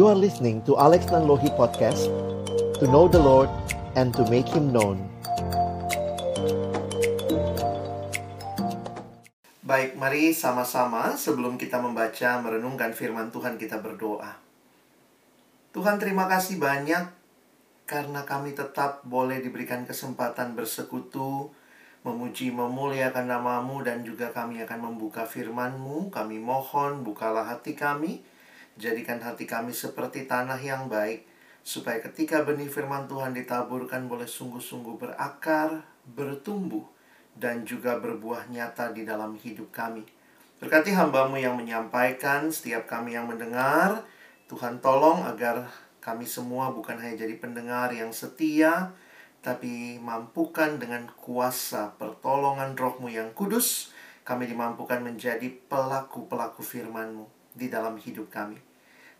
You are listening to Alex Nanlohi Podcast To know the Lord and to make Him known Baik, mari sama-sama sebelum kita membaca merenungkan firman Tuhan kita berdoa. Tuhan terima kasih banyak karena kami tetap boleh diberikan kesempatan bersekutu, memuji, memuliakan namamu dan juga kami akan membuka firman-Mu. Kami mohon bukalah hati kami, jadikan hati kami seperti tanah yang baik, supaya ketika benih firman Tuhan ditaburkan boleh sungguh-sungguh berakar, bertumbuh, dan juga berbuah nyata di dalam hidup kami. Berkati hambamu yang menyampaikan, setiap kami yang mendengar, Tuhan tolong agar kami semua bukan hanya jadi pendengar yang setia, tapi mampukan dengan kuasa pertolongan rohmu yang kudus, kami dimampukan menjadi pelaku-pelaku firmanmu di dalam hidup kami.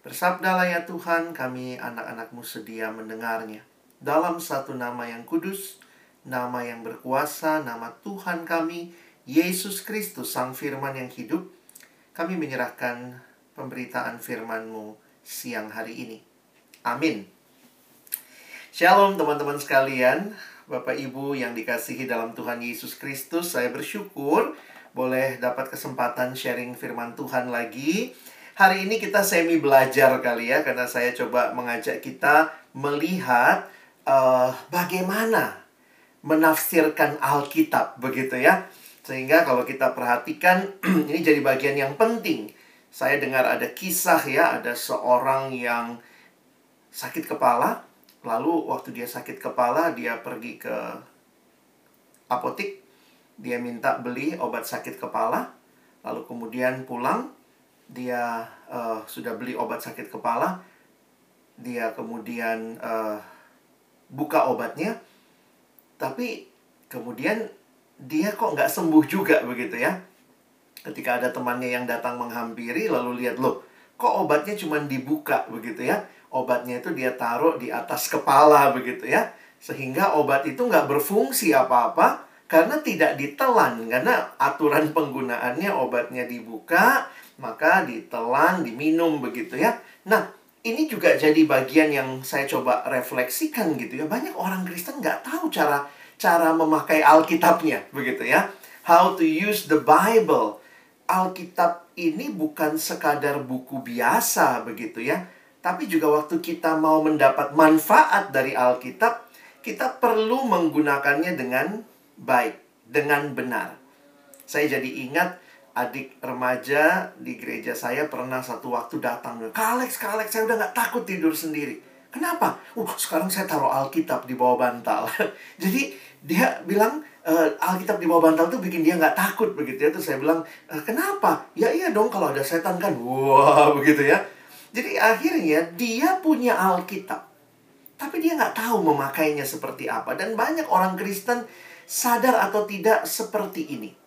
Bersabdalah ya Tuhan, kami anak-anakmu sedia mendengarnya. Dalam satu nama yang kudus, nama yang berkuasa, nama Tuhan kami, Yesus Kristus, Sang Firman yang hidup, kami menyerahkan pemberitaan firman-Mu siang hari ini. Amin. Shalom teman-teman sekalian, Bapak Ibu yang dikasihi dalam Tuhan Yesus Kristus, saya bersyukur boleh dapat kesempatan sharing firman Tuhan lagi. Hari ini kita semi belajar kali ya, karena saya coba mengajak kita melihat uh, bagaimana menafsirkan Alkitab begitu ya. Sehingga kalau kita perhatikan ini jadi bagian yang penting. Saya dengar ada kisah ya, ada seorang yang sakit kepala, lalu waktu dia sakit kepala dia pergi ke apotik, dia minta beli obat sakit kepala, lalu kemudian pulang dia uh, sudah beli obat sakit kepala, dia kemudian uh, buka obatnya, tapi kemudian dia kok nggak sembuh juga begitu ya. Ketika ada temannya yang datang menghampiri lalu lihat loh, kok obatnya cuma dibuka begitu ya. Obatnya itu dia taruh di atas kepala begitu ya. Sehingga obat itu nggak berfungsi apa-apa karena tidak ditelan. Karena aturan penggunaannya obatnya dibuka, maka ditelan, diminum begitu ya. Nah, ini juga jadi bagian yang saya coba refleksikan gitu ya. Banyak orang Kristen nggak tahu cara cara memakai Alkitabnya begitu ya. How to use the Bible. Alkitab ini bukan sekadar buku biasa begitu ya. Tapi juga waktu kita mau mendapat manfaat dari Alkitab, kita perlu menggunakannya dengan baik, dengan benar. Saya jadi ingat adik remaja di gereja saya pernah satu waktu datang. Kak Alex, Kak Alex, saya udah gak takut tidur sendiri. Kenapa? Uh, sekarang saya taruh Alkitab di bawah bantal. jadi dia bilang e, Alkitab di bawah bantal tuh bikin dia nggak takut begitu ya. Terus saya bilang, e, kenapa? Ya iya dong kalau ada setan kan. Wah, begitu ya. Jadi akhirnya dia punya Alkitab. Tapi dia nggak tahu memakainya seperti apa. Dan banyak orang Kristen sadar atau tidak seperti ini.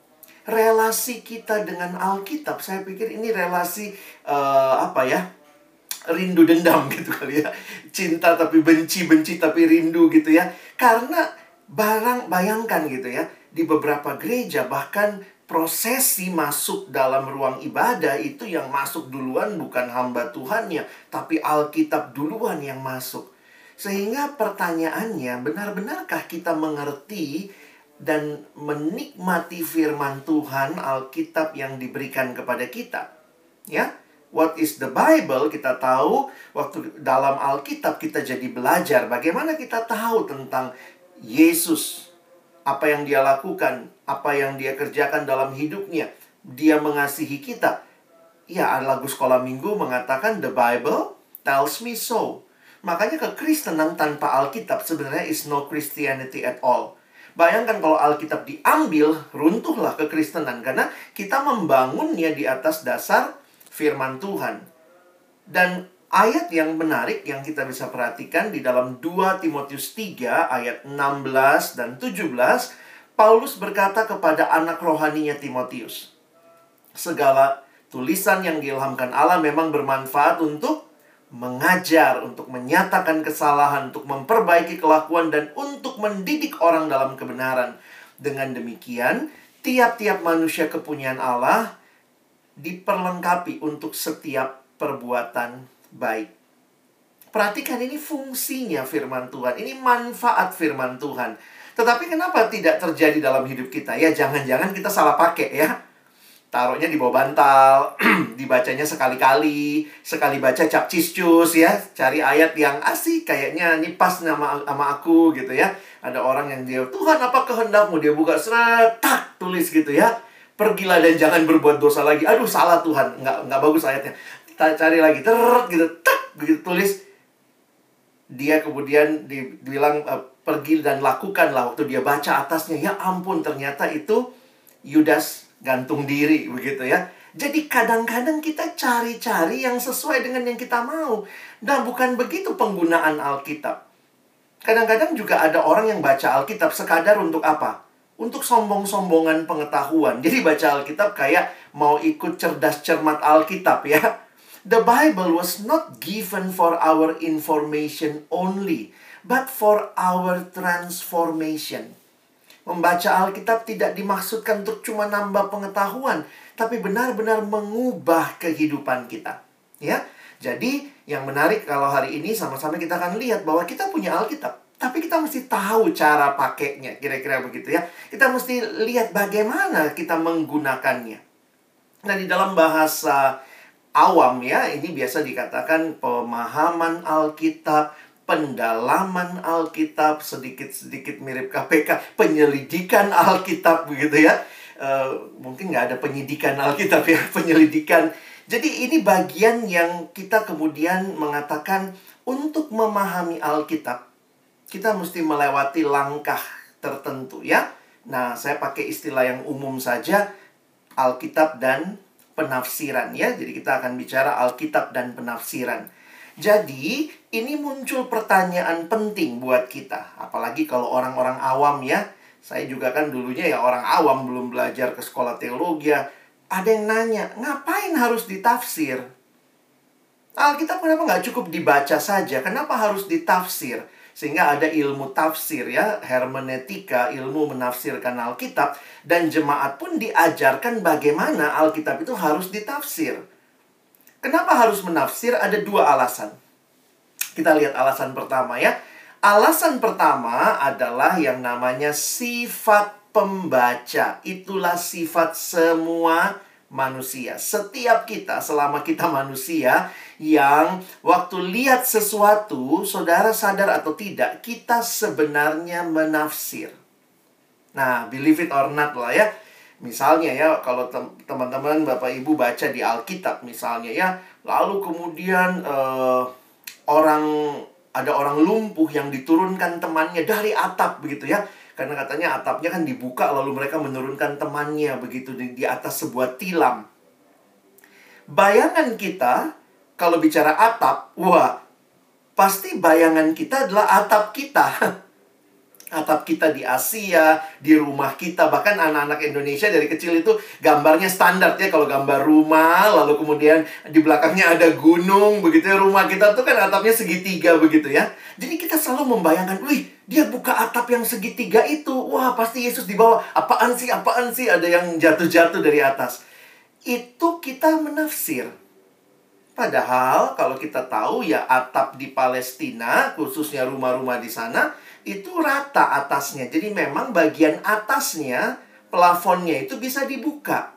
Relasi kita dengan Alkitab, saya pikir ini relasi uh, apa ya? Rindu dendam gitu kali ya. Cinta tapi benci, benci tapi rindu gitu ya. Karena barang bayangkan gitu ya di beberapa gereja bahkan prosesi masuk dalam ruang ibadah itu yang masuk duluan bukan hamba Tuhannya tapi Alkitab duluan yang masuk sehingga pertanyaannya benar-benarkah kita mengerti dan menikmati firman Tuhan Alkitab yang diberikan kepada kita ya What is the Bible? Kita tahu waktu dalam Alkitab kita jadi belajar bagaimana kita tahu tentang Yesus, apa yang dia lakukan, apa yang dia kerjakan dalam hidupnya, dia mengasihi kita. Ya, lagu sekolah minggu mengatakan the Bible tells me so. Makanya kekristenan tanpa Alkitab sebenarnya is no Christianity at all. Bayangkan kalau Alkitab diambil, runtuhlah kekristenan karena kita membangunnya di atas dasar firman Tuhan. Dan ayat yang menarik yang kita bisa perhatikan di dalam 2 Timotius 3 ayat 16 dan 17, Paulus berkata kepada anak rohaninya Timotius, segala tulisan yang diilhamkan Allah memang bermanfaat untuk mengajar, untuk menyatakan kesalahan, untuk memperbaiki kelakuan dan untuk mendidik orang dalam kebenaran. Dengan demikian, tiap-tiap manusia kepunyaan Allah diperlengkapi untuk setiap perbuatan baik. Perhatikan ini fungsinya firman Tuhan. Ini manfaat firman Tuhan. Tetapi kenapa tidak terjadi dalam hidup kita? Ya jangan-jangan kita salah pakai ya. Taruhnya di bawah bantal, dibacanya sekali-kali, sekali baca cap ciscus ya. Cari ayat yang asik kayaknya ini pas nama sama aku gitu ya. Ada orang yang dia, Tuhan apa kehendakmu? Dia buka seret, tak, tulis gitu ya. Pergilah dan jangan berbuat dosa lagi. Aduh salah Tuhan, nggak, nggak bagus ayatnya. Kita cari lagi, ter gitu, tak, begitu tulis dia kemudian dibilang uh, pergi dan lakukanlah waktu dia baca atasnya ya ampun ternyata itu Yudas gantung diri begitu ya. Jadi kadang-kadang kita cari-cari yang sesuai dengan yang kita mau. Dan bukan begitu penggunaan Alkitab. Kadang-kadang juga ada orang yang baca Alkitab sekadar untuk apa? Untuk sombong-sombongan pengetahuan. Jadi baca Alkitab kayak mau ikut cerdas cermat Alkitab ya. The Bible was not given for our information only, but for our transformation. Membaca Alkitab tidak dimaksudkan untuk cuma nambah pengetahuan, tapi benar-benar mengubah kehidupan kita. Ya. Jadi, yang menarik kalau hari ini sama-sama kita akan lihat bahwa kita punya Alkitab, tapi kita mesti tahu cara pakainya, kira-kira begitu ya. Kita mesti lihat bagaimana kita menggunakannya. Nah, di dalam bahasa awam ya, ini biasa dikatakan pemahaman Alkitab, pendalaman Alkitab, sedikit-sedikit mirip KPK, penyelidikan Alkitab begitu ya. Uh, mungkin nggak ada penyidikan Alkitab ya, penyelidikan. Jadi ini bagian yang kita kemudian mengatakan untuk memahami Alkitab, kita mesti melewati langkah tertentu ya. Nah, saya pakai istilah yang umum saja, Alkitab dan penafsiran ya. Jadi kita akan bicara Alkitab dan penafsiran. Jadi, ini muncul pertanyaan penting buat kita. Apalagi kalau orang-orang awam ya. Saya juga kan dulunya ya orang awam belum belajar ke sekolah teologi ya. Ada yang nanya, ngapain harus ditafsir? Alkitab kenapa nggak cukup dibaca saja? Kenapa harus ditafsir? Sehingga ada ilmu tafsir ya, hermeneutika, ilmu menafsirkan Alkitab dan jemaat pun diajarkan bagaimana Alkitab itu harus ditafsir. Kenapa harus menafsir? Ada dua alasan. Kita lihat alasan pertama ya. Alasan pertama adalah yang namanya sifat pembaca. Itulah sifat semua manusia. Setiap kita, selama kita manusia, yang waktu lihat sesuatu, saudara sadar atau tidak, kita sebenarnya menafsir. Nah, believe it or not lah ya. Misalnya ya, kalau teman-teman, bapak ibu baca di Alkitab misalnya ya, lalu kemudian uh, orang ada orang lumpuh yang diturunkan temannya dari atap begitu ya karena katanya atapnya kan dibuka lalu mereka menurunkan temannya begitu di, di atas sebuah tilam. Bayangan kita kalau bicara atap, wah, pasti bayangan kita adalah atap kita. atap kita di Asia, di rumah kita, bahkan anak-anak Indonesia dari kecil itu gambarnya standar ya kalau gambar rumah, lalu kemudian di belakangnya ada gunung, begitu ya rumah kita tuh kan atapnya segitiga begitu ya. Jadi kita selalu membayangkan, wih, dia buka atap yang segitiga itu, wah pasti Yesus di bawah. Apaan sih, apaan sih ada yang jatuh-jatuh dari atas. Itu kita menafsir. Padahal kalau kita tahu ya atap di Palestina, khususnya rumah-rumah di sana, itu rata atasnya. Jadi memang bagian atasnya, plafonnya itu bisa dibuka.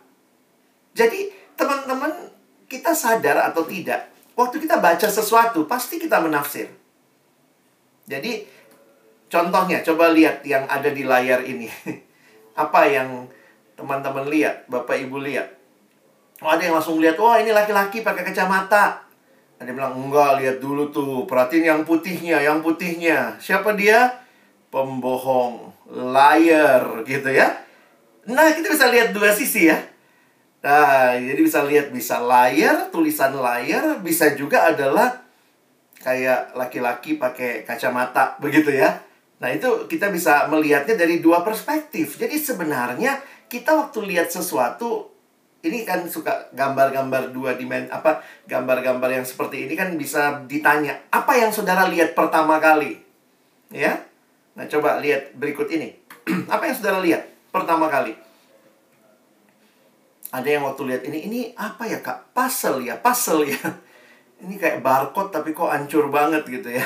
Jadi teman-teman kita sadar atau tidak, waktu kita baca sesuatu pasti kita menafsir. Jadi contohnya coba lihat yang ada di layar ini. Apa yang teman-teman lihat, Bapak Ibu lihat? Oh, ada yang langsung lihat, wah ini laki-laki pakai kacamata. Yang bilang, enggak, lihat dulu tuh. Perhatiin yang putihnya, yang putihnya. Siapa dia? Pembohong. Liar, gitu ya. Nah, kita bisa lihat dua sisi ya. Nah, jadi bisa lihat bisa layar, tulisan layar, bisa juga adalah kayak laki-laki pakai kacamata, begitu ya. Nah, itu kita bisa melihatnya dari dua perspektif. Jadi sebenarnya kita waktu lihat sesuatu ini kan suka gambar-gambar dua dimensi apa gambar-gambar yang seperti ini kan bisa ditanya apa yang saudara lihat pertama kali ya nah coba lihat berikut ini apa yang saudara lihat pertama kali ada yang waktu lihat ini ini apa ya kak puzzle ya puzzle ya ini kayak barcode tapi kok hancur banget gitu ya.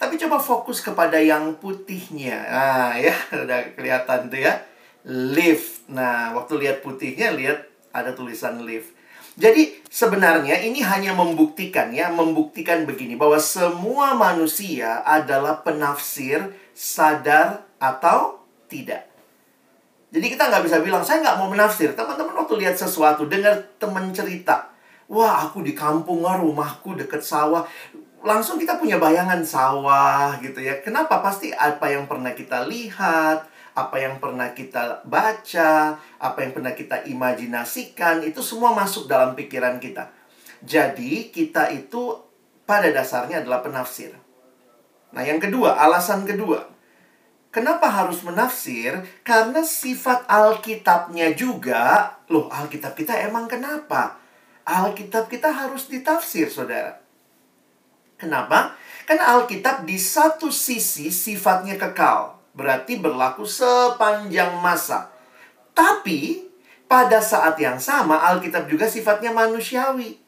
Tapi coba fokus kepada yang putihnya. Nah, ya, udah kelihatan tuh ya. Live. Nah, waktu lihat putihnya, lihat ada tulisan live. Jadi sebenarnya ini hanya membuktikan ya, membuktikan begini bahwa semua manusia adalah penafsir sadar atau tidak. Jadi kita nggak bisa bilang saya nggak mau menafsir. Teman-teman waktu lihat sesuatu, dengar teman cerita, wah aku di kampung, rumahku deket sawah. Langsung kita punya bayangan sawah gitu ya. Kenapa? Pasti apa yang pernah kita lihat, apa yang pernah kita baca, apa yang pernah kita imajinasikan, itu semua masuk dalam pikiran kita. Jadi, kita itu pada dasarnya adalah penafsir. Nah, yang kedua, alasan kedua. Kenapa harus menafsir? Karena sifat Alkitabnya juga, loh Alkitab kita emang kenapa? Alkitab kita harus ditafsir, saudara. Kenapa? Karena Alkitab di satu sisi sifatnya kekal berarti berlaku sepanjang masa. Tapi pada saat yang sama Alkitab juga sifatnya manusiawi.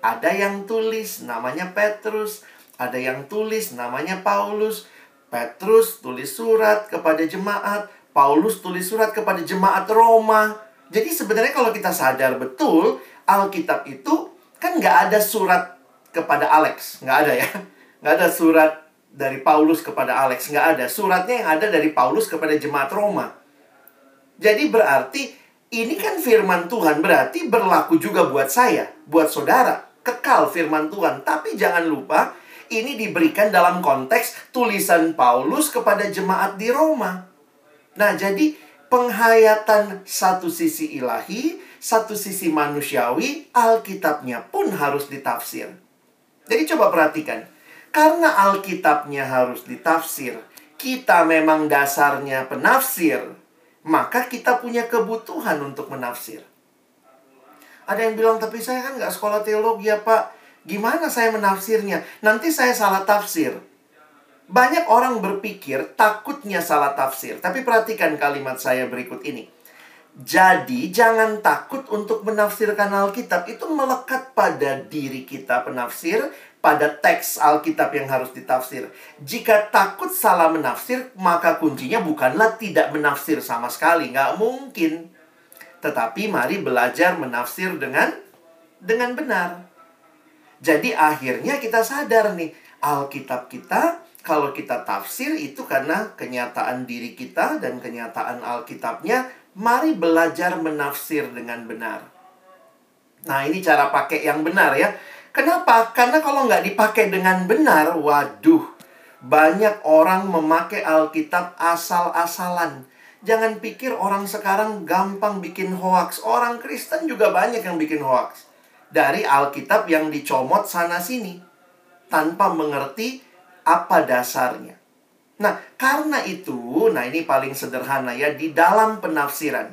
Ada yang tulis namanya Petrus, ada yang tulis namanya Paulus. Petrus tulis surat kepada jemaat, Paulus tulis surat kepada jemaat Roma. Jadi sebenarnya kalau kita sadar betul, Alkitab itu kan nggak ada surat kepada Alex, nggak ada ya, nggak ada surat dari Paulus kepada Alex. Nggak ada. Suratnya yang ada dari Paulus kepada jemaat Roma. Jadi berarti ini kan firman Tuhan. Berarti berlaku juga buat saya. Buat saudara. Kekal firman Tuhan. Tapi jangan lupa ini diberikan dalam konteks tulisan Paulus kepada jemaat di Roma. Nah jadi penghayatan satu sisi ilahi, satu sisi manusiawi, Alkitabnya pun harus ditafsir. Jadi coba perhatikan. Karena Alkitabnya harus ditafsir, kita memang dasarnya penafsir, maka kita punya kebutuhan untuk menafsir. Ada yang bilang, tapi saya kan nggak sekolah teologi ya Pak. Gimana saya menafsirnya? Nanti saya salah tafsir. Banyak orang berpikir takutnya salah tafsir. Tapi perhatikan kalimat saya berikut ini. Jadi jangan takut untuk menafsirkan Alkitab. Itu melekat pada diri kita penafsir, pada teks Alkitab yang harus ditafsir. Jika takut salah menafsir, maka kuncinya bukanlah tidak menafsir sama sekali. Nggak mungkin. Tetapi mari belajar menafsir dengan dengan benar. Jadi akhirnya kita sadar nih, Alkitab kita kalau kita tafsir itu karena kenyataan diri kita dan kenyataan Alkitabnya, mari belajar menafsir dengan benar. Nah, ini cara pakai yang benar ya. Kenapa? Karena kalau nggak dipakai dengan benar, waduh, banyak orang memakai Alkitab asal-asalan. Jangan pikir orang sekarang gampang bikin hoaks. Orang Kristen juga banyak yang bikin hoaks. Dari Alkitab yang dicomot sana-sini. Tanpa mengerti apa dasarnya. Nah, karena itu, nah ini paling sederhana ya, di dalam penafsiran.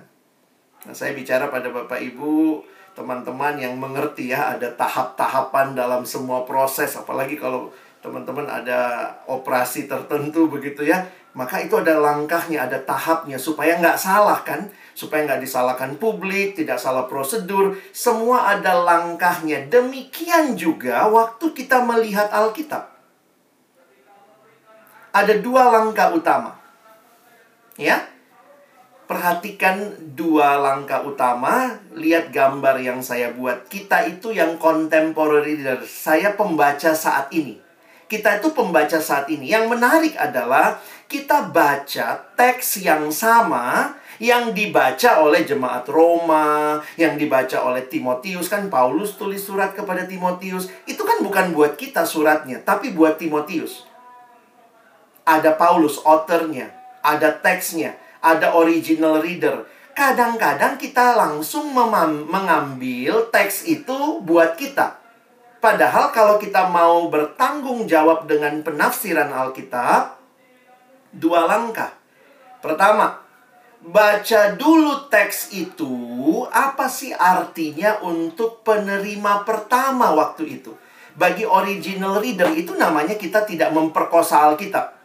Nah, saya bicara pada Bapak Ibu, teman-teman yang mengerti ya ada tahap-tahapan dalam semua proses apalagi kalau teman-teman ada operasi tertentu begitu ya maka itu ada langkahnya ada tahapnya supaya nggak salah kan? Supaya nggak disalahkan publik tidak salah prosedur semua ada langkahnya. Demikian juga waktu kita melihat Alkitab. Ada dua langkah utama. Ya perhatikan dua langkah utama. Lihat gambar yang saya buat. Kita itu yang contemporary reader. Saya pembaca saat ini. Kita itu pembaca saat ini. Yang menarik adalah kita baca teks yang sama yang dibaca oleh jemaat Roma, yang dibaca oleh Timotius kan Paulus tulis surat kepada Timotius. Itu kan bukan buat kita suratnya, tapi buat Timotius. Ada Paulus authornya, ada teksnya ada original reader. Kadang-kadang kita langsung mengambil teks itu buat kita. Padahal kalau kita mau bertanggung jawab dengan penafsiran Alkitab, dua langkah. Pertama, baca dulu teks itu, apa sih artinya untuk penerima pertama waktu itu. Bagi original reader itu namanya kita tidak memperkosa Alkitab.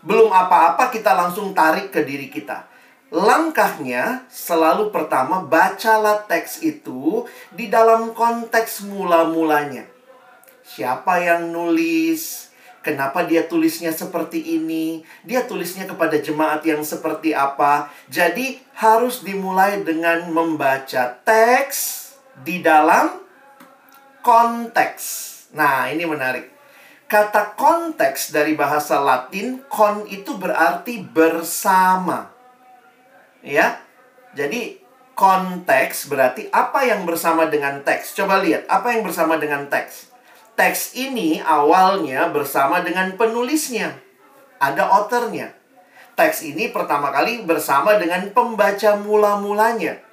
Belum apa-apa kita langsung tarik ke diri kita. Langkahnya selalu pertama bacalah teks itu di dalam konteks mula-mulanya. Siapa yang nulis? Kenapa dia tulisnya seperti ini? Dia tulisnya kepada jemaat yang seperti apa? Jadi harus dimulai dengan membaca teks di dalam konteks. Nah, ini menarik. Kata konteks dari bahasa Latin kon itu berarti bersama. Ya. Jadi konteks berarti apa yang bersama dengan teks. Coba lihat, apa yang bersama dengan teks? teks ini awalnya bersama dengan penulisnya. Ada authornya. Teks ini pertama kali bersama dengan pembaca mula-mulanya.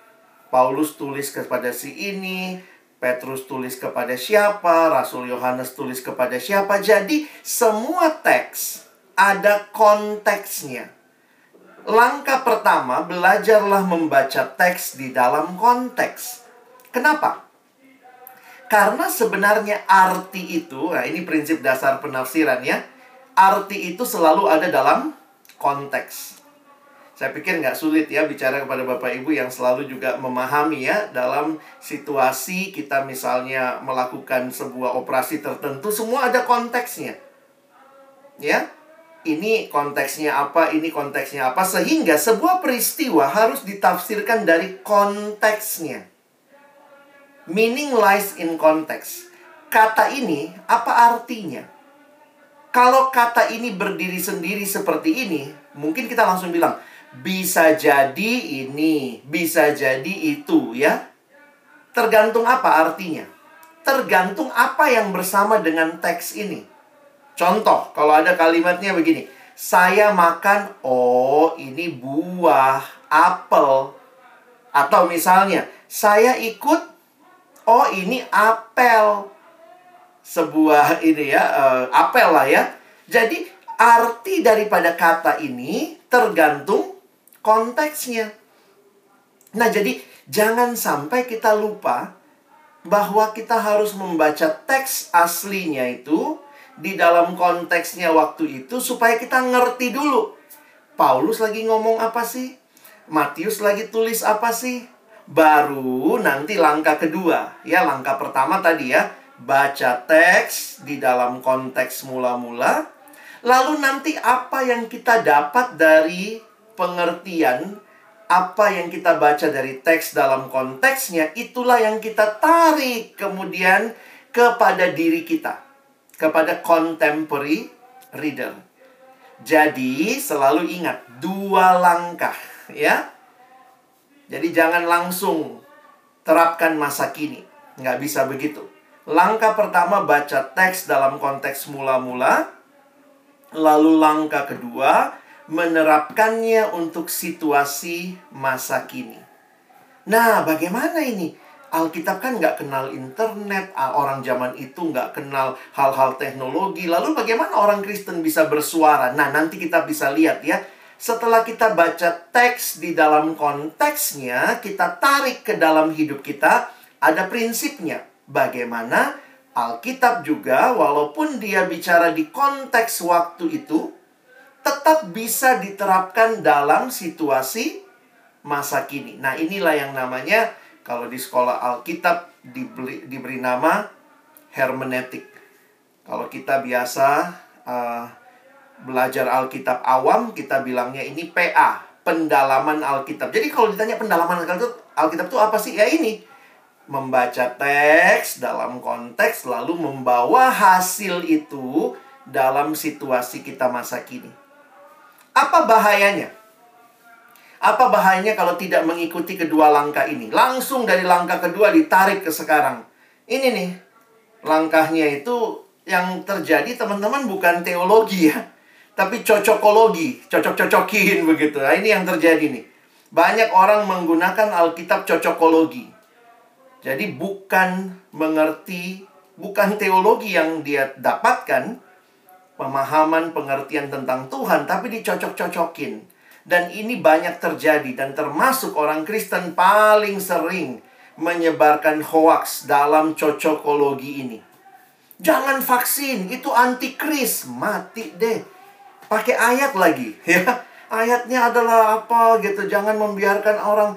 Paulus tulis kepada si ini, Petrus tulis kepada siapa, Rasul Yohanes tulis kepada siapa. Jadi semua teks ada konteksnya. Langkah pertama, belajarlah membaca teks di dalam konteks. Kenapa? Karena sebenarnya arti itu, nah ini prinsip dasar penafsiran ya. Arti itu selalu ada dalam konteks. Saya pikir nggak sulit ya bicara kepada Bapak Ibu yang selalu juga memahami ya dalam situasi kita misalnya melakukan sebuah operasi tertentu semua ada konteksnya. Ya. Ini konteksnya apa, ini konteksnya apa sehingga sebuah peristiwa harus ditafsirkan dari konteksnya. Meaning lies in context. Kata ini apa artinya? Kalau kata ini berdiri sendiri seperti ini, mungkin kita langsung bilang bisa jadi ini, bisa jadi itu ya. Tergantung apa artinya? Tergantung apa yang bersama dengan teks ini. Contoh, kalau ada kalimatnya begini, saya makan, oh ini buah, apel. Atau misalnya, saya ikut oh ini apel. Sebuah ini ya, uh, apel lah ya. Jadi arti daripada kata ini tergantung konteksnya. Nah, jadi jangan sampai kita lupa bahwa kita harus membaca teks aslinya itu di dalam konteksnya waktu itu supaya kita ngerti dulu. Paulus lagi ngomong apa sih? Matius lagi tulis apa sih? baru nanti langkah kedua. Ya, langkah pertama tadi ya, baca teks di dalam konteks mula-mula. Lalu nanti apa yang kita dapat dari pengertian apa yang kita baca dari teks dalam konteksnya itulah yang kita tarik kemudian kepada diri kita, kepada contemporary reader. Jadi, selalu ingat dua langkah ya jadi jangan langsung terapkan masa kini. Nggak bisa begitu. Langkah pertama baca teks dalam konteks mula-mula. Lalu langkah kedua menerapkannya untuk situasi masa kini. Nah, bagaimana ini? Alkitab kan nggak kenal internet, orang zaman itu nggak kenal hal-hal teknologi. Lalu bagaimana orang Kristen bisa bersuara? Nah, nanti kita bisa lihat ya setelah kita baca teks di dalam konteksnya, kita tarik ke dalam hidup kita, ada prinsipnya. Bagaimana Alkitab juga, walaupun dia bicara di konteks waktu itu, tetap bisa diterapkan dalam situasi masa kini. Nah, inilah yang namanya kalau di sekolah Alkitab diberi, diberi nama hermeneutik. Kalau kita biasa uh, belajar Alkitab awam, kita bilangnya ini PA, pendalaman Alkitab. Jadi kalau ditanya pendalaman Alkitab, Alkitab itu apa sih? Ya ini, membaca teks dalam konteks lalu membawa hasil itu dalam situasi kita masa kini. Apa bahayanya? Apa bahayanya kalau tidak mengikuti kedua langkah ini? Langsung dari langkah kedua ditarik ke sekarang. Ini nih, langkahnya itu yang terjadi teman-teman bukan teologi ya tapi cocokologi, cocok-cocokin begitu. Nah, ini yang terjadi nih. Banyak orang menggunakan Alkitab cocokologi. Jadi bukan mengerti, bukan teologi yang dia dapatkan, pemahaman pengertian tentang Tuhan, tapi dicocok-cocokin. Dan ini banyak terjadi dan termasuk orang Kristen paling sering menyebarkan hoaks dalam cocokologi ini. Jangan vaksin, itu antikris, mati deh pakai ayat lagi ya ayatnya adalah apa gitu. Jangan membiarkan orang.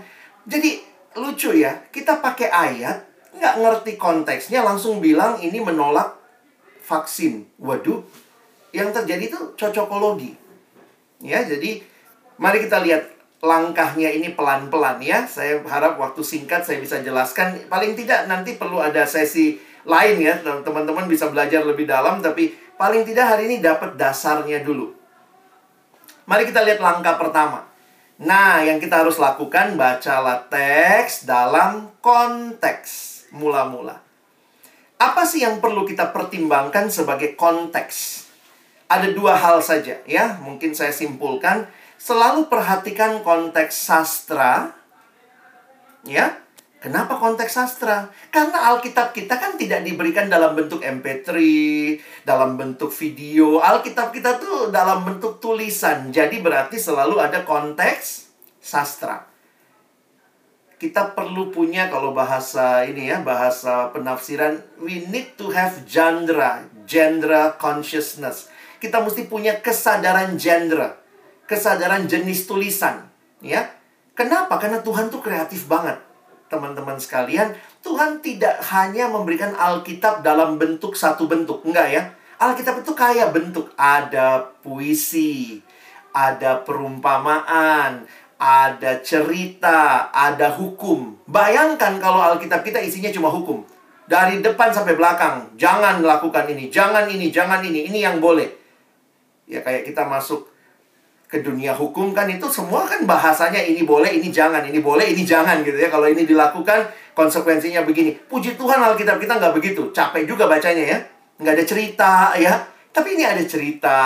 Jadi lucu ya, kita pakai ayat, nggak ngerti konteksnya, langsung bilang ini menolak vaksin. Waduh, yang terjadi itu cocokologi. Ya, jadi mari kita lihat langkahnya ini pelan-pelan ya. Saya harap waktu singkat saya bisa jelaskan. Paling tidak nanti perlu ada sesi lain ya. Teman-teman bisa belajar lebih dalam tapi paling tidak hari ini dapat dasarnya dulu. Mari kita lihat langkah pertama. Nah, yang kita harus lakukan bacalah teks dalam konteks mula-mula. Apa sih yang perlu kita pertimbangkan sebagai konteks? Ada dua hal saja ya, mungkin saya simpulkan selalu perhatikan konteks sastra. Ya, Kenapa konteks sastra? Karena Alkitab kita kan tidak diberikan dalam bentuk MP3, dalam bentuk video. Alkitab kita tuh dalam bentuk tulisan. Jadi berarti selalu ada konteks sastra. Kita perlu punya kalau bahasa ini ya, bahasa penafsiran, we need to have genre, genre consciousness. Kita mesti punya kesadaran genre kesadaran jenis tulisan, ya. Kenapa? Karena Tuhan tuh kreatif banget. Teman-teman sekalian, Tuhan tidak hanya memberikan Alkitab dalam bentuk satu bentuk, enggak ya. Alkitab itu kaya bentuk, ada puisi, ada perumpamaan, ada cerita, ada hukum. Bayangkan kalau Alkitab kita isinya cuma hukum. Dari depan sampai belakang, jangan lakukan ini, jangan ini, jangan ini, ini yang boleh. Ya kayak kita masuk ke dunia hukum kan itu semua kan bahasanya ini boleh, ini jangan, ini boleh, ini jangan gitu ya. Kalau ini dilakukan konsekuensinya begini. Puji Tuhan Alkitab kita nggak begitu. Capek juga bacanya ya. Nggak ada cerita ya. Tapi ini ada cerita.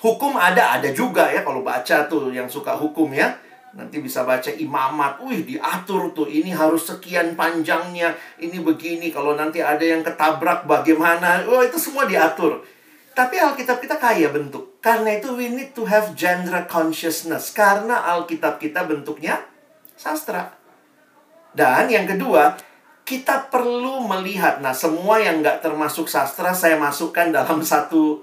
Hukum ada, ada juga ya. Kalau baca tuh yang suka hukum ya. Nanti bisa baca imamat. Wih, diatur tuh. Ini harus sekian panjangnya. Ini begini. Kalau nanti ada yang ketabrak bagaimana. Wah, itu semua diatur. Tapi Alkitab kita kaya bentuk. Karena itu we need to have genre consciousness. Karena Alkitab kita bentuknya sastra. Dan yang kedua, kita perlu melihat. Nah, semua yang nggak termasuk sastra saya masukkan dalam satu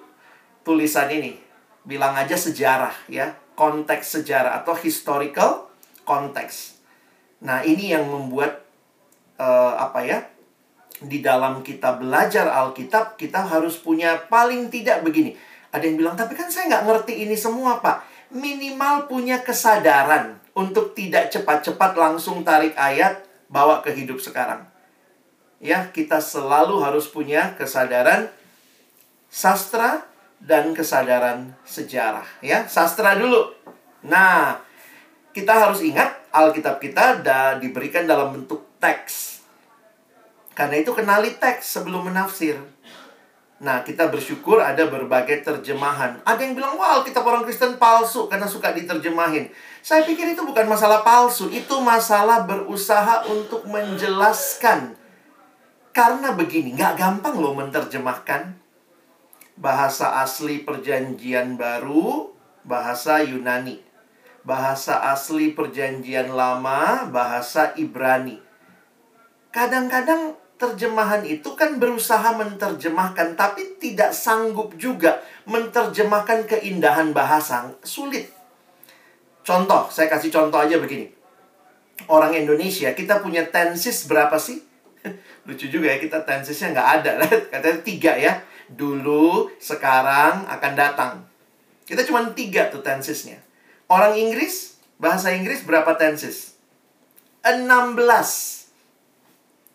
tulisan ini. Bilang aja sejarah ya. Konteks sejarah atau historical context. Nah, ini yang membuat uh, apa ya? Di dalam kita belajar Alkitab, kita harus punya paling tidak begini. Ada yang bilang, tapi kan saya nggak ngerti ini semua, Pak. Minimal punya kesadaran untuk tidak cepat-cepat langsung tarik ayat, bawa ke hidup sekarang. Ya, kita selalu harus punya kesadaran sastra dan kesadaran sejarah. Ya, sastra dulu. Nah, kita harus ingat Alkitab kita diberikan dalam bentuk teks karena itu kenali teks sebelum menafsir. Nah, kita bersyukur ada berbagai terjemahan. Ada yang bilang, wah kita orang Kristen palsu karena suka diterjemahin. Saya pikir itu bukan masalah palsu, itu masalah berusaha untuk menjelaskan. Karena begini, nggak gampang loh menerjemahkan. Bahasa asli perjanjian baru, bahasa Yunani. Bahasa asli perjanjian lama, bahasa Ibrani. Kadang-kadang terjemahan itu kan berusaha menerjemahkan tapi tidak sanggup juga menerjemahkan keindahan bahasa. Sulit. Contoh, saya kasih contoh aja begini. Orang Indonesia, kita punya tenses berapa sih? Lucu juga ya, kita tensesnya nggak ada. Katanya tiga ya. Dulu, sekarang, akan datang. Kita cuma tiga tuh tensesnya. Orang Inggris, bahasa Inggris berapa tenses? 16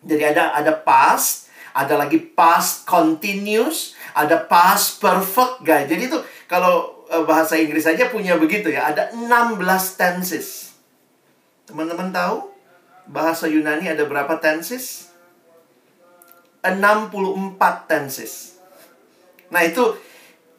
jadi ada ada past, ada lagi past continuous, ada past perfect, guys. Jadi itu kalau uh, bahasa Inggris saja punya begitu ya, ada 16 tenses. Teman-teman tahu bahasa Yunani ada berapa tenses? 64 tenses. Nah, itu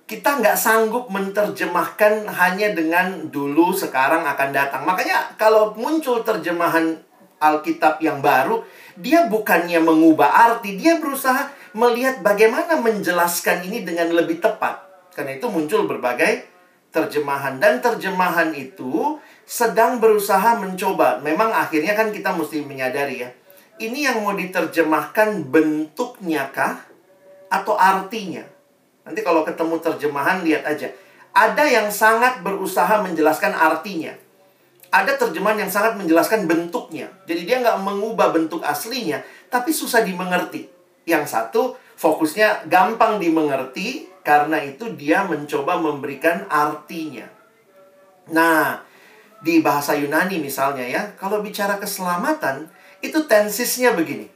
kita nggak sanggup menerjemahkan hanya dengan dulu, sekarang, akan datang. Makanya kalau muncul terjemahan Alkitab yang baru, dia bukannya mengubah arti, dia berusaha melihat bagaimana menjelaskan ini dengan lebih tepat. Karena itu muncul berbagai terjemahan dan terjemahan itu sedang berusaha mencoba. Memang akhirnya kan kita mesti menyadari ya. Ini yang mau diterjemahkan bentuknya kah atau artinya? Nanti kalau ketemu terjemahan lihat aja. Ada yang sangat berusaha menjelaskan artinya. Ada terjemahan yang sangat menjelaskan bentuknya. Jadi dia nggak mengubah bentuk aslinya, tapi susah dimengerti. Yang satu, fokusnya gampang dimengerti, karena itu dia mencoba memberikan artinya. Nah, di bahasa Yunani misalnya ya, kalau bicara keselamatan, itu tensisnya begini.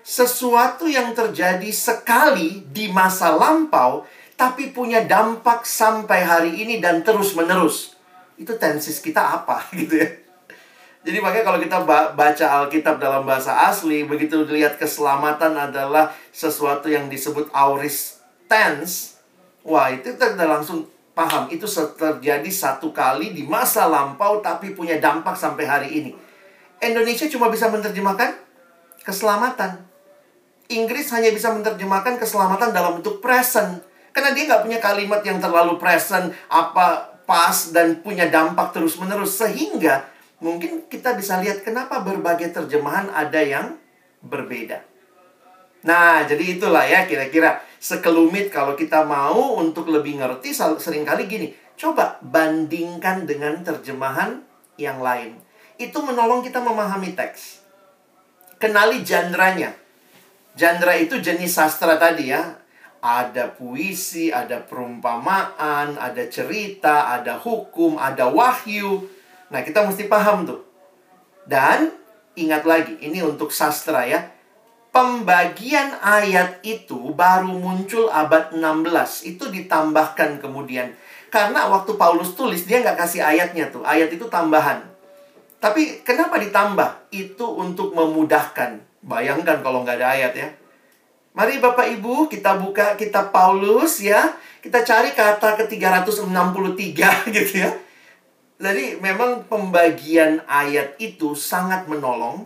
Sesuatu yang terjadi sekali di masa lampau, tapi punya dampak sampai hari ini dan terus menerus. Itu tensis kita apa gitu ya. Jadi makanya kalau kita baca Alkitab dalam bahasa asli, begitu dilihat keselamatan adalah sesuatu yang disebut auris tense, wah itu kita langsung paham itu terjadi satu kali di masa lampau tapi punya dampak sampai hari ini. Indonesia cuma bisa menerjemahkan keselamatan. Inggris hanya bisa menerjemahkan keselamatan dalam bentuk present. Karena dia nggak punya kalimat yang terlalu present, apa pas, dan punya dampak terus-menerus. Sehingga mungkin kita bisa lihat kenapa berbagai terjemahan ada yang berbeda. Nah, jadi itulah ya kira-kira sekelumit kalau kita mau untuk lebih ngerti sering kali gini. Coba bandingkan dengan terjemahan yang lain. Itu menolong kita memahami teks. Kenali jandranya. Jandra itu jenis sastra tadi ya ada puisi, ada perumpamaan, ada cerita, ada hukum, ada wahyu. Nah, kita mesti paham tuh. Dan ingat lagi, ini untuk sastra ya. Pembagian ayat itu baru muncul abad 16. Itu ditambahkan kemudian. Karena waktu Paulus tulis, dia nggak kasih ayatnya tuh. Ayat itu tambahan. Tapi kenapa ditambah? Itu untuk memudahkan. Bayangkan kalau nggak ada ayat ya Mari Bapak Ibu kita buka kitab Paulus ya. Kita cari kata ke-363 gitu ya. Jadi memang pembagian ayat itu sangat menolong.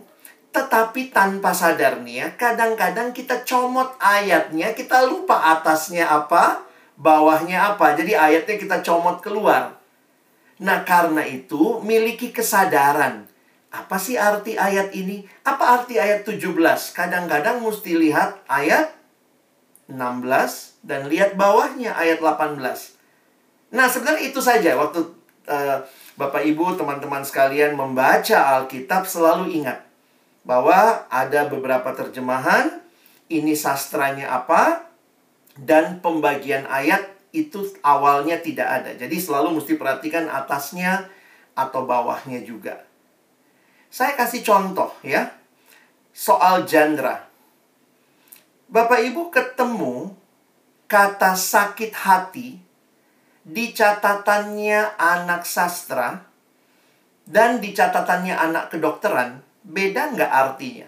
Tetapi tanpa sadar nih ya, kadang-kadang kita comot ayatnya, kita lupa atasnya apa, bawahnya apa. Jadi ayatnya kita comot keluar. Nah karena itu miliki kesadaran apa sih arti ayat ini? Apa arti ayat 17? Kadang-kadang mesti lihat ayat 16 dan lihat bawahnya ayat 18. Nah, sebenarnya itu saja waktu uh, Bapak Ibu, teman-teman sekalian membaca Alkitab selalu ingat bahwa ada beberapa terjemahan ini sastranya apa dan pembagian ayat itu awalnya tidak ada. Jadi selalu mesti perhatikan atasnya atau bawahnya juga. Saya kasih contoh ya. Soal jandra. Bapak Ibu ketemu kata sakit hati di catatannya anak sastra dan di catatannya anak kedokteran, beda nggak artinya?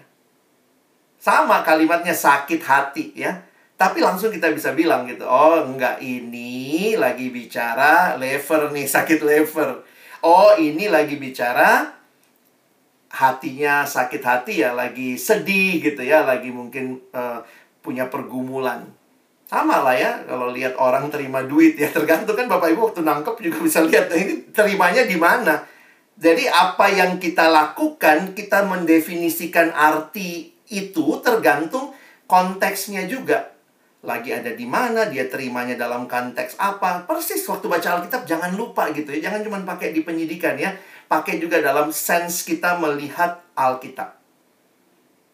Sama kalimatnya sakit hati ya. Tapi langsung kita bisa bilang gitu, oh enggak ini lagi bicara lever nih, sakit lever. Oh ini lagi bicara hatinya sakit hati ya lagi sedih gitu ya lagi mungkin uh, punya pergumulan. Sama lah ya kalau lihat orang terima duit ya tergantung kan bapak ibu waktu nangkep juga bisa lihat nah, ini terimanya di mana? Jadi apa yang kita lakukan kita mendefinisikan arti itu tergantung konteksnya juga. Lagi ada di mana dia terimanya dalam konteks apa. Persis waktu baca Alkitab jangan lupa gitu ya jangan cuma pakai di penyidikan ya pakai juga dalam sense kita melihat Alkitab.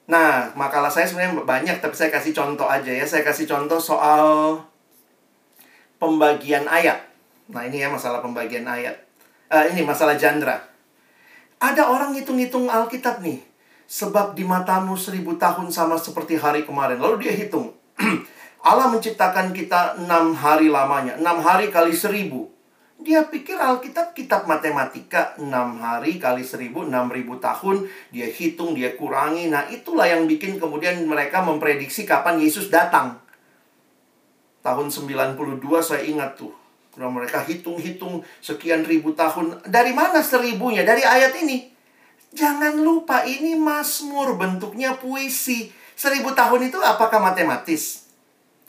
Nah, makalah saya sebenarnya banyak, tapi saya kasih contoh aja ya. Saya kasih contoh soal pembagian ayat. Nah, ini ya masalah pembagian ayat. Uh, ini masalah jandra. Ada orang ngitung-ngitung Alkitab nih. Sebab di matamu seribu tahun sama seperti hari kemarin. Lalu dia hitung. Allah menciptakan kita enam hari lamanya. Enam hari kali seribu. Dia pikir Alkitab kitab matematika 6 hari kali 1000, 6000 tahun. Dia hitung, dia kurangi. Nah itulah yang bikin kemudian mereka memprediksi kapan Yesus datang. Tahun 92 saya ingat tuh. Kalau mereka hitung-hitung sekian ribu tahun. Dari mana seribunya? Dari ayat ini. Jangan lupa ini Mazmur bentuknya puisi. Seribu tahun itu apakah matematis?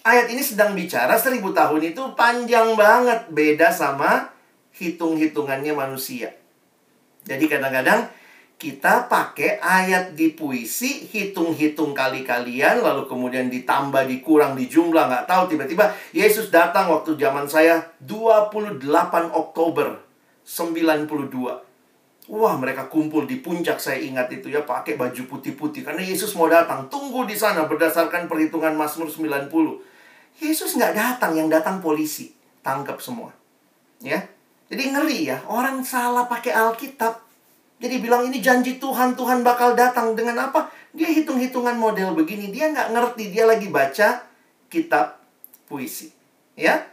Ayat ini sedang bicara seribu tahun itu panjang banget. Beda sama hitung-hitungannya manusia. Jadi kadang-kadang kita pakai ayat di puisi, hitung-hitung kali-kalian, lalu kemudian ditambah, dikurang, dijumlah, nggak tahu. Tiba-tiba Yesus datang waktu zaman saya 28 Oktober 92. Wah, mereka kumpul di puncak, saya ingat itu ya, pakai baju putih-putih. Karena Yesus mau datang, tunggu di sana berdasarkan perhitungan Mazmur 90. Yesus nggak datang, yang datang polisi. Tangkap semua. Ya, jadi ngeri ya, orang salah pakai Alkitab jadi bilang ini janji Tuhan, Tuhan bakal datang dengan apa? Dia hitung-hitungan model begini, dia nggak ngerti, dia lagi baca kitab puisi. Ya,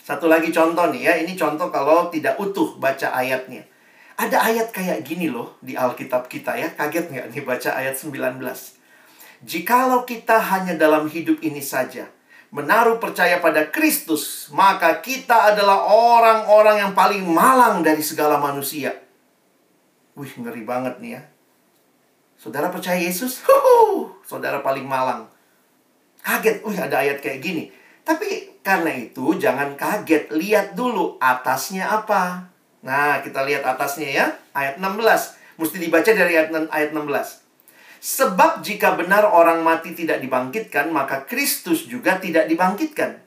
satu lagi contoh nih ya, ini contoh kalau tidak utuh baca ayatnya. Ada ayat kayak gini loh di Alkitab kita ya, kaget nggak nih baca ayat 19. Jikalau kita hanya dalam hidup ini saja, menaruh percaya pada Kristus, maka kita adalah orang-orang yang paling malang dari segala manusia. Wih, ngeri banget nih ya. Saudara percaya Yesus? Huhu, saudara paling malang. Kaget, wih ada ayat kayak gini. Tapi karena itu jangan kaget, lihat dulu atasnya apa. Nah, kita lihat atasnya ya, ayat 16. Mesti dibaca dari ayat, ayat 16. Sebab jika benar orang mati tidak dibangkitkan, maka Kristus juga tidak dibangkitkan.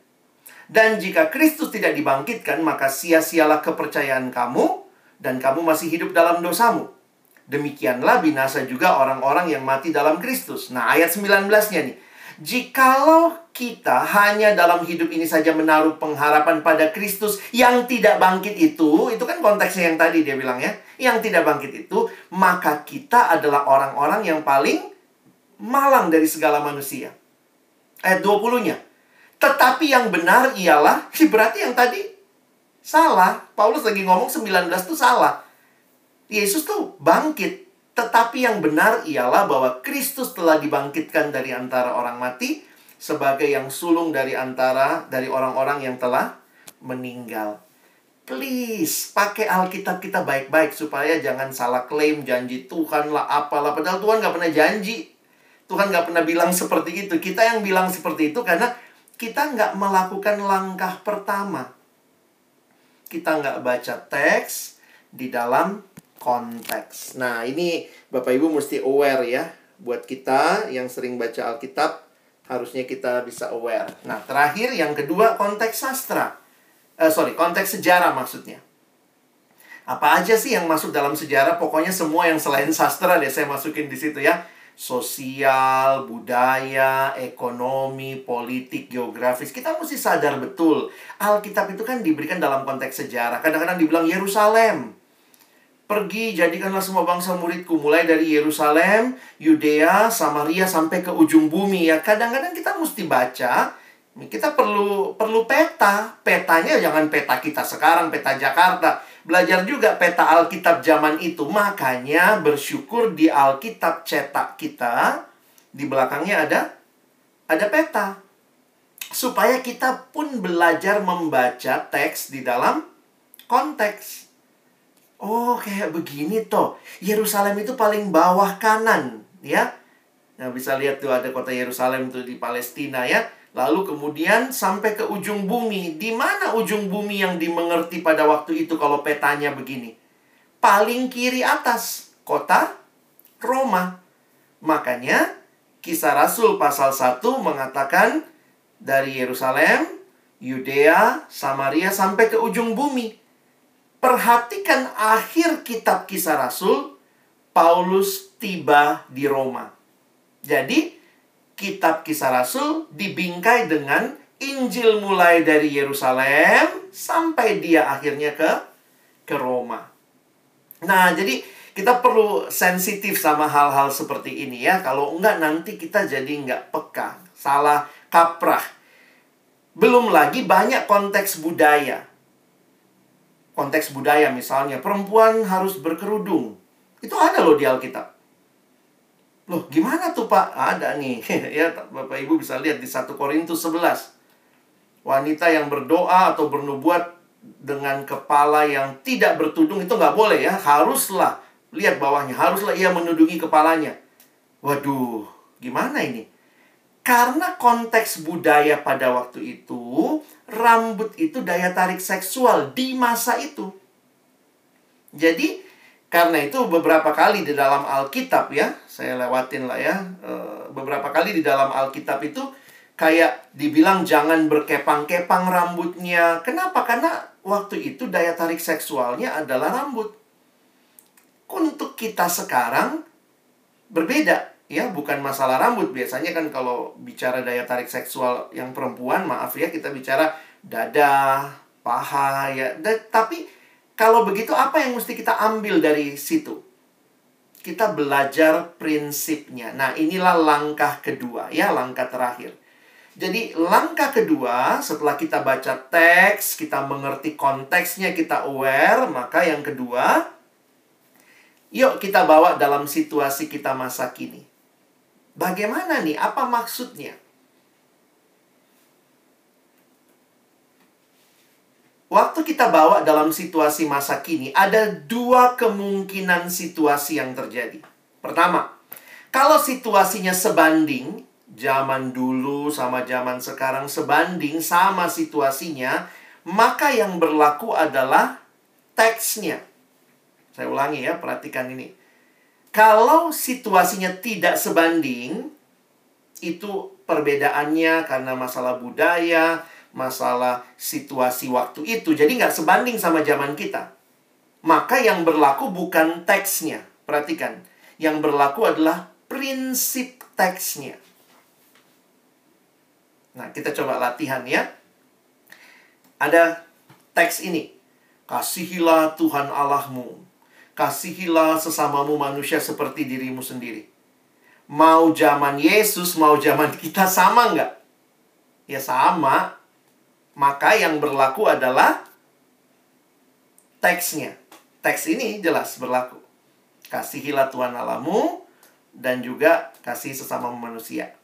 Dan jika Kristus tidak dibangkitkan, maka sia-sialah kepercayaan kamu dan kamu masih hidup dalam dosamu. Demikianlah binasa juga orang-orang yang mati dalam Kristus. Nah, ayat 19-nya nih. Jikalau kita hanya dalam hidup ini saja menaruh pengharapan pada Kristus yang tidak bangkit itu, itu kan konteksnya yang tadi dia bilang ya, yang tidak bangkit itu, maka kita adalah orang-orang yang paling malang dari segala manusia. Ayat 20-nya. Tetapi yang benar ialah, berarti yang tadi Salah. Paulus lagi ngomong 19 itu salah. Yesus tuh bangkit. Tetapi yang benar ialah bahwa Kristus telah dibangkitkan dari antara orang mati sebagai yang sulung dari antara dari orang-orang yang telah meninggal. Please, pakai Alkitab kita baik-baik supaya jangan salah klaim janji Tuhan lah apalah. Padahal Tuhan nggak pernah janji. Tuhan nggak pernah bilang seperti itu. Kita yang bilang seperti itu karena kita nggak melakukan langkah pertama kita nggak baca teks di dalam konteks. Nah, ini Bapak Ibu mesti aware ya. Buat kita yang sering baca Alkitab, harusnya kita bisa aware. Nah, terakhir yang kedua konteks sastra. Uh, sorry, konteks sejarah maksudnya. Apa aja sih yang masuk dalam sejarah? Pokoknya semua yang selain sastra deh saya masukin di situ ya sosial, budaya, ekonomi, politik, geografis. Kita mesti sadar betul. Alkitab itu kan diberikan dalam konteks sejarah. Kadang-kadang dibilang Yerusalem. Pergi, jadikanlah semua bangsa muridku. Mulai dari Yerusalem, Yudea, Samaria, sampai ke ujung bumi. Ya, kadang-kadang kita mesti baca. Kita perlu perlu peta. Petanya jangan peta kita sekarang, peta Jakarta belajar juga peta Alkitab zaman itu. Makanya bersyukur di Alkitab cetak kita di belakangnya ada ada peta. Supaya kita pun belajar membaca teks di dalam konteks. Oh, kayak begini toh. Yerusalem itu paling bawah kanan, ya. Nah, bisa lihat tuh ada kota Yerusalem tuh di Palestina ya. Lalu kemudian sampai ke ujung bumi. Di mana ujung bumi yang dimengerti pada waktu itu kalau petanya begini? Paling kiri atas, kota Roma. Makanya Kisah Rasul pasal 1 mengatakan dari Yerusalem, Yudea, Samaria sampai ke ujung bumi. Perhatikan akhir kitab Kisah Rasul, Paulus tiba di Roma. Jadi, kitab kisah Rasul dibingkai dengan Injil mulai dari Yerusalem sampai dia akhirnya ke ke Roma. Nah, jadi kita perlu sensitif sama hal-hal seperti ini ya. Kalau enggak nanti kita jadi enggak peka, salah kaprah. Belum lagi banyak konteks budaya. Konteks budaya misalnya, perempuan harus berkerudung. Itu ada loh di Alkitab. Loh, gimana tuh Pak? Ada nih. ya, Bapak Ibu bisa lihat di 1 Korintus 11. Wanita yang berdoa atau bernubuat dengan kepala yang tidak bertudung itu nggak boleh ya. Haruslah, lihat bawahnya, haruslah ia menudungi kepalanya. Waduh, gimana ini? Karena konteks budaya pada waktu itu, rambut itu daya tarik seksual di masa itu. Jadi, Karena itu beberapa kali di dalam Alkitab ya, saya lewatin lah ya. eh, Beberapa kali di dalam Alkitab itu kayak dibilang jangan berkepang-kepang rambutnya. Kenapa? Karena waktu itu daya tarik seksualnya adalah rambut. Untuk kita sekarang berbeda ya bukan masalah rambut biasanya kan kalau bicara daya tarik seksual yang perempuan maaf ya kita bicara dada paha ya Da- tapi kalau begitu apa yang mesti kita ambil dari situ kita belajar prinsipnya nah inilah langkah kedua ya langkah terakhir jadi langkah kedua setelah kita baca teks kita mengerti konteksnya kita aware maka yang kedua Yuk kita bawa dalam situasi kita masa kini. Bagaimana nih? Apa maksudnya? Waktu kita bawa dalam situasi masa kini, ada dua kemungkinan situasi yang terjadi. Pertama, kalau situasinya sebanding, zaman dulu sama zaman sekarang sebanding sama situasinya, maka yang berlaku adalah teksnya. Saya ulangi ya, perhatikan ini. Kalau situasinya tidak sebanding, itu perbedaannya karena masalah budaya, masalah situasi waktu itu. Jadi nggak sebanding sama zaman kita. Maka yang berlaku bukan teksnya. Perhatikan. Yang berlaku adalah prinsip teksnya. Nah, kita coba latihan ya. Ada teks ini. Kasihilah Tuhan Allahmu. Kasihilah sesamamu manusia seperti dirimu sendiri. Mau zaman Yesus, mau zaman kita sama nggak? Ya sama. Maka yang berlaku adalah teksnya. Teks ini jelas berlaku. Kasihilah Tuhan Allahmu dan juga kasih sesama manusia.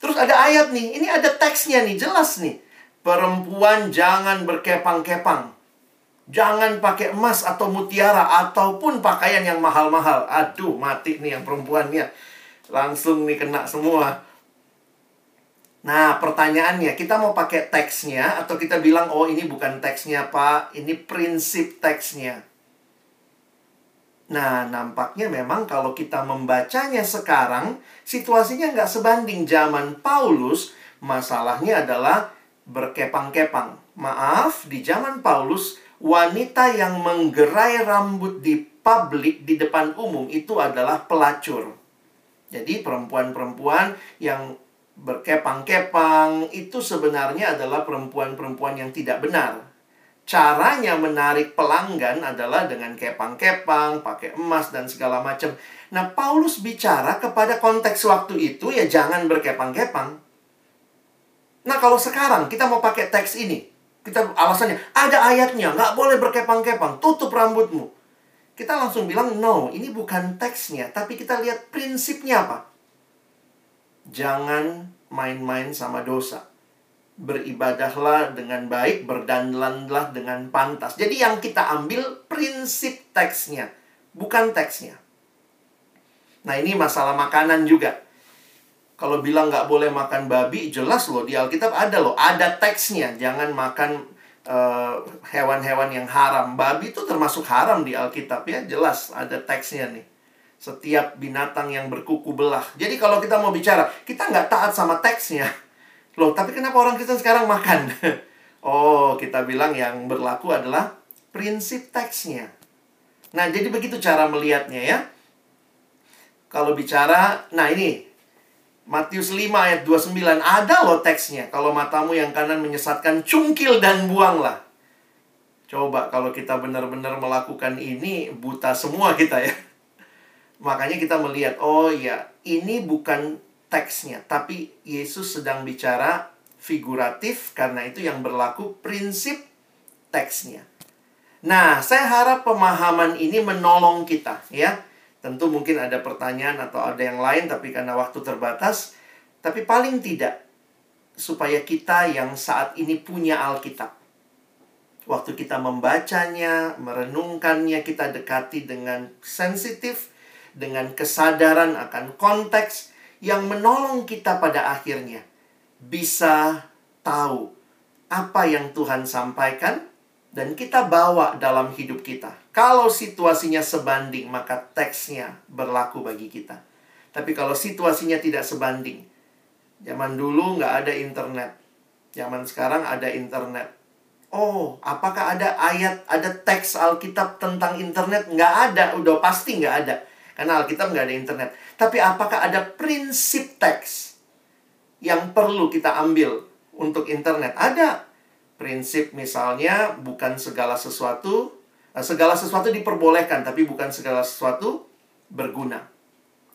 Terus ada ayat nih, ini ada teksnya nih, jelas nih. Perempuan jangan berkepang-kepang. Jangan pakai emas atau mutiara ataupun pakaian yang mahal-mahal. Aduh, mati nih yang perempuannya. Langsung nih kena semua. Nah, pertanyaannya, kita mau pakai teksnya atau kita bilang, oh ini bukan teksnya, Pak. Ini prinsip teksnya. Nah, nampaknya memang kalau kita membacanya sekarang, situasinya nggak sebanding zaman Paulus. Masalahnya adalah berkepang-kepang. Maaf, di zaman Paulus, wanita yang menggerai rambut di publik, di depan umum, itu adalah pelacur. Jadi perempuan-perempuan yang berkepang-kepang itu sebenarnya adalah perempuan-perempuan yang tidak benar. Caranya menarik pelanggan adalah dengan kepang-kepang, pakai emas dan segala macam. Nah, Paulus bicara kepada konteks waktu itu ya jangan berkepang-kepang. Nah, kalau sekarang kita mau pakai teks ini, kita alasannya ada ayatnya, nggak boleh berkepang-kepang, tutup rambutmu. Kita langsung bilang, no, ini bukan teksnya, tapi kita lihat prinsipnya apa. Jangan main-main sama dosa. Beribadahlah dengan baik, berdandanlah dengan pantas. Jadi yang kita ambil prinsip teksnya, bukan teksnya. Nah ini masalah makanan juga. Kalau bilang nggak boleh makan babi, jelas loh di Alkitab ada loh, ada teksnya. Jangan makan eh, hewan-hewan yang haram. Babi itu termasuk haram di Alkitab ya, jelas ada teksnya nih. Setiap binatang yang berkuku belah. Jadi kalau kita mau bicara, kita nggak taat sama teksnya. Loh, tapi kenapa orang Kristen sekarang makan? oh, kita bilang yang berlaku adalah prinsip teksnya. Nah, jadi begitu cara melihatnya ya. Kalau bicara, nah ini Matius 5 ayat 29 ada loh teksnya. Kalau matamu yang kanan menyesatkan, cungkil dan buanglah. Coba kalau kita benar-benar melakukan ini, buta semua kita ya. Makanya kita melihat, oh ya, ini bukan teksnya, tapi Yesus sedang bicara figuratif karena itu yang berlaku prinsip teksnya. Nah, saya harap pemahaman ini menolong kita ya. Tentu mungkin ada pertanyaan atau ada yang lain tapi karena waktu terbatas, tapi paling tidak supaya kita yang saat ini punya Alkitab. Waktu kita membacanya, merenungkannya, kita dekati dengan sensitif, dengan kesadaran akan konteks yang menolong kita pada akhirnya bisa tahu apa yang Tuhan sampaikan dan kita bawa dalam hidup kita. Kalau situasinya sebanding, maka teksnya berlaku bagi kita. Tapi kalau situasinya tidak sebanding, zaman dulu nggak ada internet, zaman sekarang ada internet. Oh, apakah ada ayat, ada teks Alkitab tentang internet? Nggak ada, udah pasti nggak ada. Karena Alkitab nggak ada internet. Tapi apakah ada prinsip teks yang perlu kita ambil untuk internet? Ada prinsip misalnya bukan segala sesuatu eh, segala sesuatu diperbolehkan tapi bukan segala sesuatu berguna.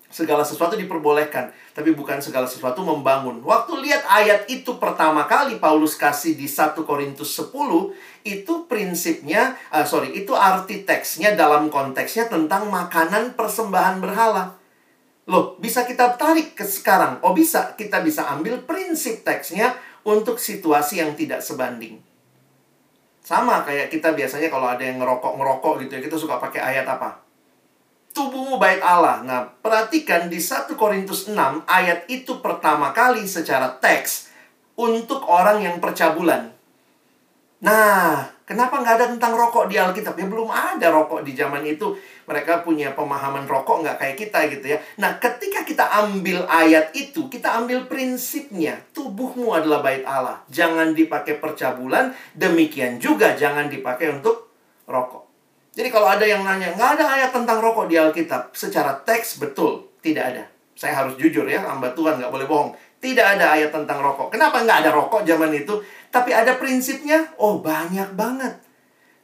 Segala sesuatu diperbolehkan, tapi bukan segala sesuatu membangun. Waktu lihat ayat itu pertama kali Paulus kasih di 1 Korintus 10, itu prinsipnya, uh, sorry, itu arti teksnya dalam konteksnya tentang makanan persembahan berhala. Loh, bisa kita tarik ke sekarang. Oh bisa, kita bisa ambil prinsip teksnya untuk situasi yang tidak sebanding. Sama kayak kita biasanya kalau ada yang ngerokok-ngerokok gitu ya, kita suka pakai ayat apa? Tubuhmu bait Allah. Nah, perhatikan di 1 Korintus 6, ayat itu pertama kali secara teks untuk orang yang percabulan. Nah, kenapa nggak ada tentang rokok di Alkitab? Ya belum ada rokok di zaman itu. Mereka punya pemahaman rokok nggak kayak kita gitu ya. Nah, ketika kita ambil ayat itu, kita ambil prinsipnya. Tubuhmu adalah bait Allah. Jangan dipakai percabulan. Demikian juga jangan dipakai untuk rokok. Jadi kalau ada yang nanya, nggak ada ayat tentang rokok di Alkitab. Secara teks betul, tidak ada. Saya harus jujur ya, hamba Tuhan nggak boleh bohong. Tidak ada ayat tentang rokok. Kenapa nggak ada rokok zaman itu? Tapi ada prinsipnya, oh banyak banget.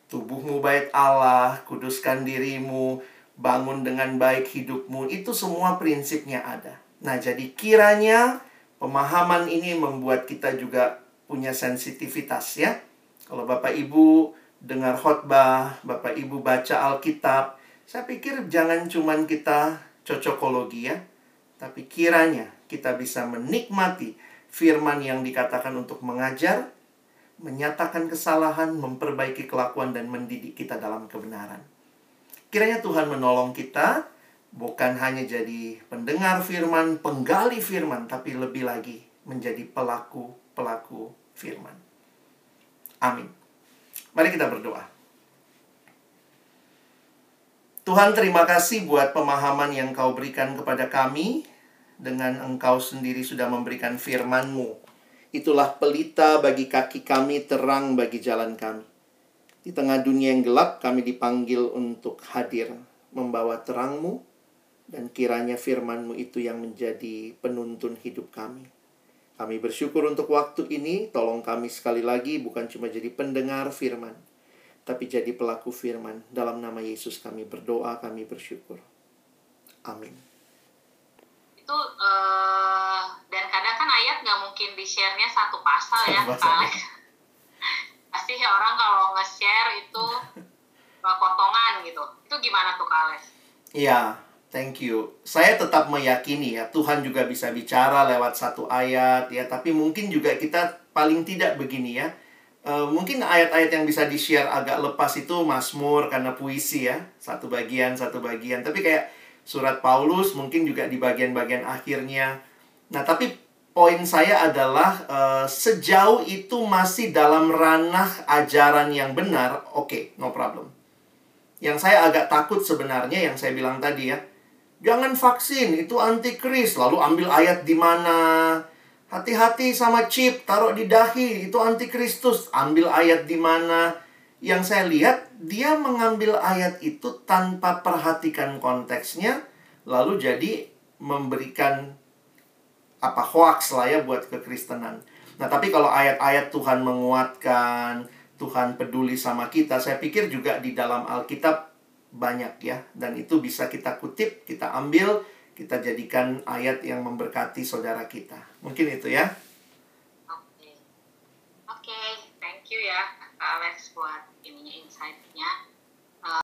Tubuhmu bait Allah, kuduskan dirimu, bangun dengan baik hidupmu. Itu semua prinsipnya ada. Nah, jadi kiranya pemahaman ini membuat kita juga punya sensitivitas ya. Kalau Bapak Ibu dengar khotbah, Bapak Ibu baca Alkitab, saya pikir jangan cuman kita cocokologi ya, tapi kiranya kita bisa menikmati firman yang dikatakan untuk mengajar, menyatakan kesalahan, memperbaiki kelakuan, dan mendidik kita dalam kebenaran. Kiranya Tuhan menolong kita, bukan hanya jadi pendengar firman, penggali firman, tapi lebih lagi menjadi pelaku-pelaku firman. Amin. Mari kita berdoa. Tuhan terima kasih buat pemahaman yang kau berikan kepada kami dengan engkau sendiri sudah memberikan firman-Mu Itulah pelita bagi kaki kami, terang bagi jalan kami. Di tengah dunia yang gelap, kami dipanggil untuk hadir, membawa terangmu, dan kiranya firmanmu itu yang menjadi penuntun hidup kami. Kami bersyukur untuk waktu ini, tolong kami sekali lagi bukan cuma jadi pendengar firman, tapi jadi pelaku firman. Dalam nama Yesus kami berdoa, kami bersyukur. Amin. Itu uh, dan kadang kan ayat nggak mungkin di share-nya satu pasal ya Alex pasti orang kalau nge-share itu potongan gitu itu gimana tuh Alex Iya, thank you. Saya tetap meyakini ya, Tuhan juga bisa bicara lewat satu ayat ya, tapi mungkin juga kita paling tidak begini ya. Uh, mungkin ayat-ayat yang bisa di-share agak lepas itu Mazmur karena puisi ya, satu bagian satu bagian. Tapi kayak surat Paulus mungkin juga di bagian-bagian akhirnya. Nah, tapi poin saya adalah uh, sejauh itu masih dalam ranah ajaran yang benar, oke, okay, no problem. Yang saya agak takut sebenarnya yang saya bilang tadi ya, jangan vaksin itu antikris, lalu ambil ayat di mana? Hati-hati sama chip, taruh di dahi, itu antikristus, ambil ayat di mana? Yang saya lihat dia mengambil ayat itu tanpa perhatikan konteksnya, lalu jadi memberikan apa hoax lah ya buat kekristenan. Nah, tapi kalau ayat-ayat Tuhan menguatkan, Tuhan peduli sama kita, saya pikir juga di dalam Alkitab banyak ya. Dan itu bisa kita kutip, kita ambil, kita jadikan ayat yang memberkati saudara kita. Mungkin itu ya. Oke. Okay. Oke, okay, thank you ya Alex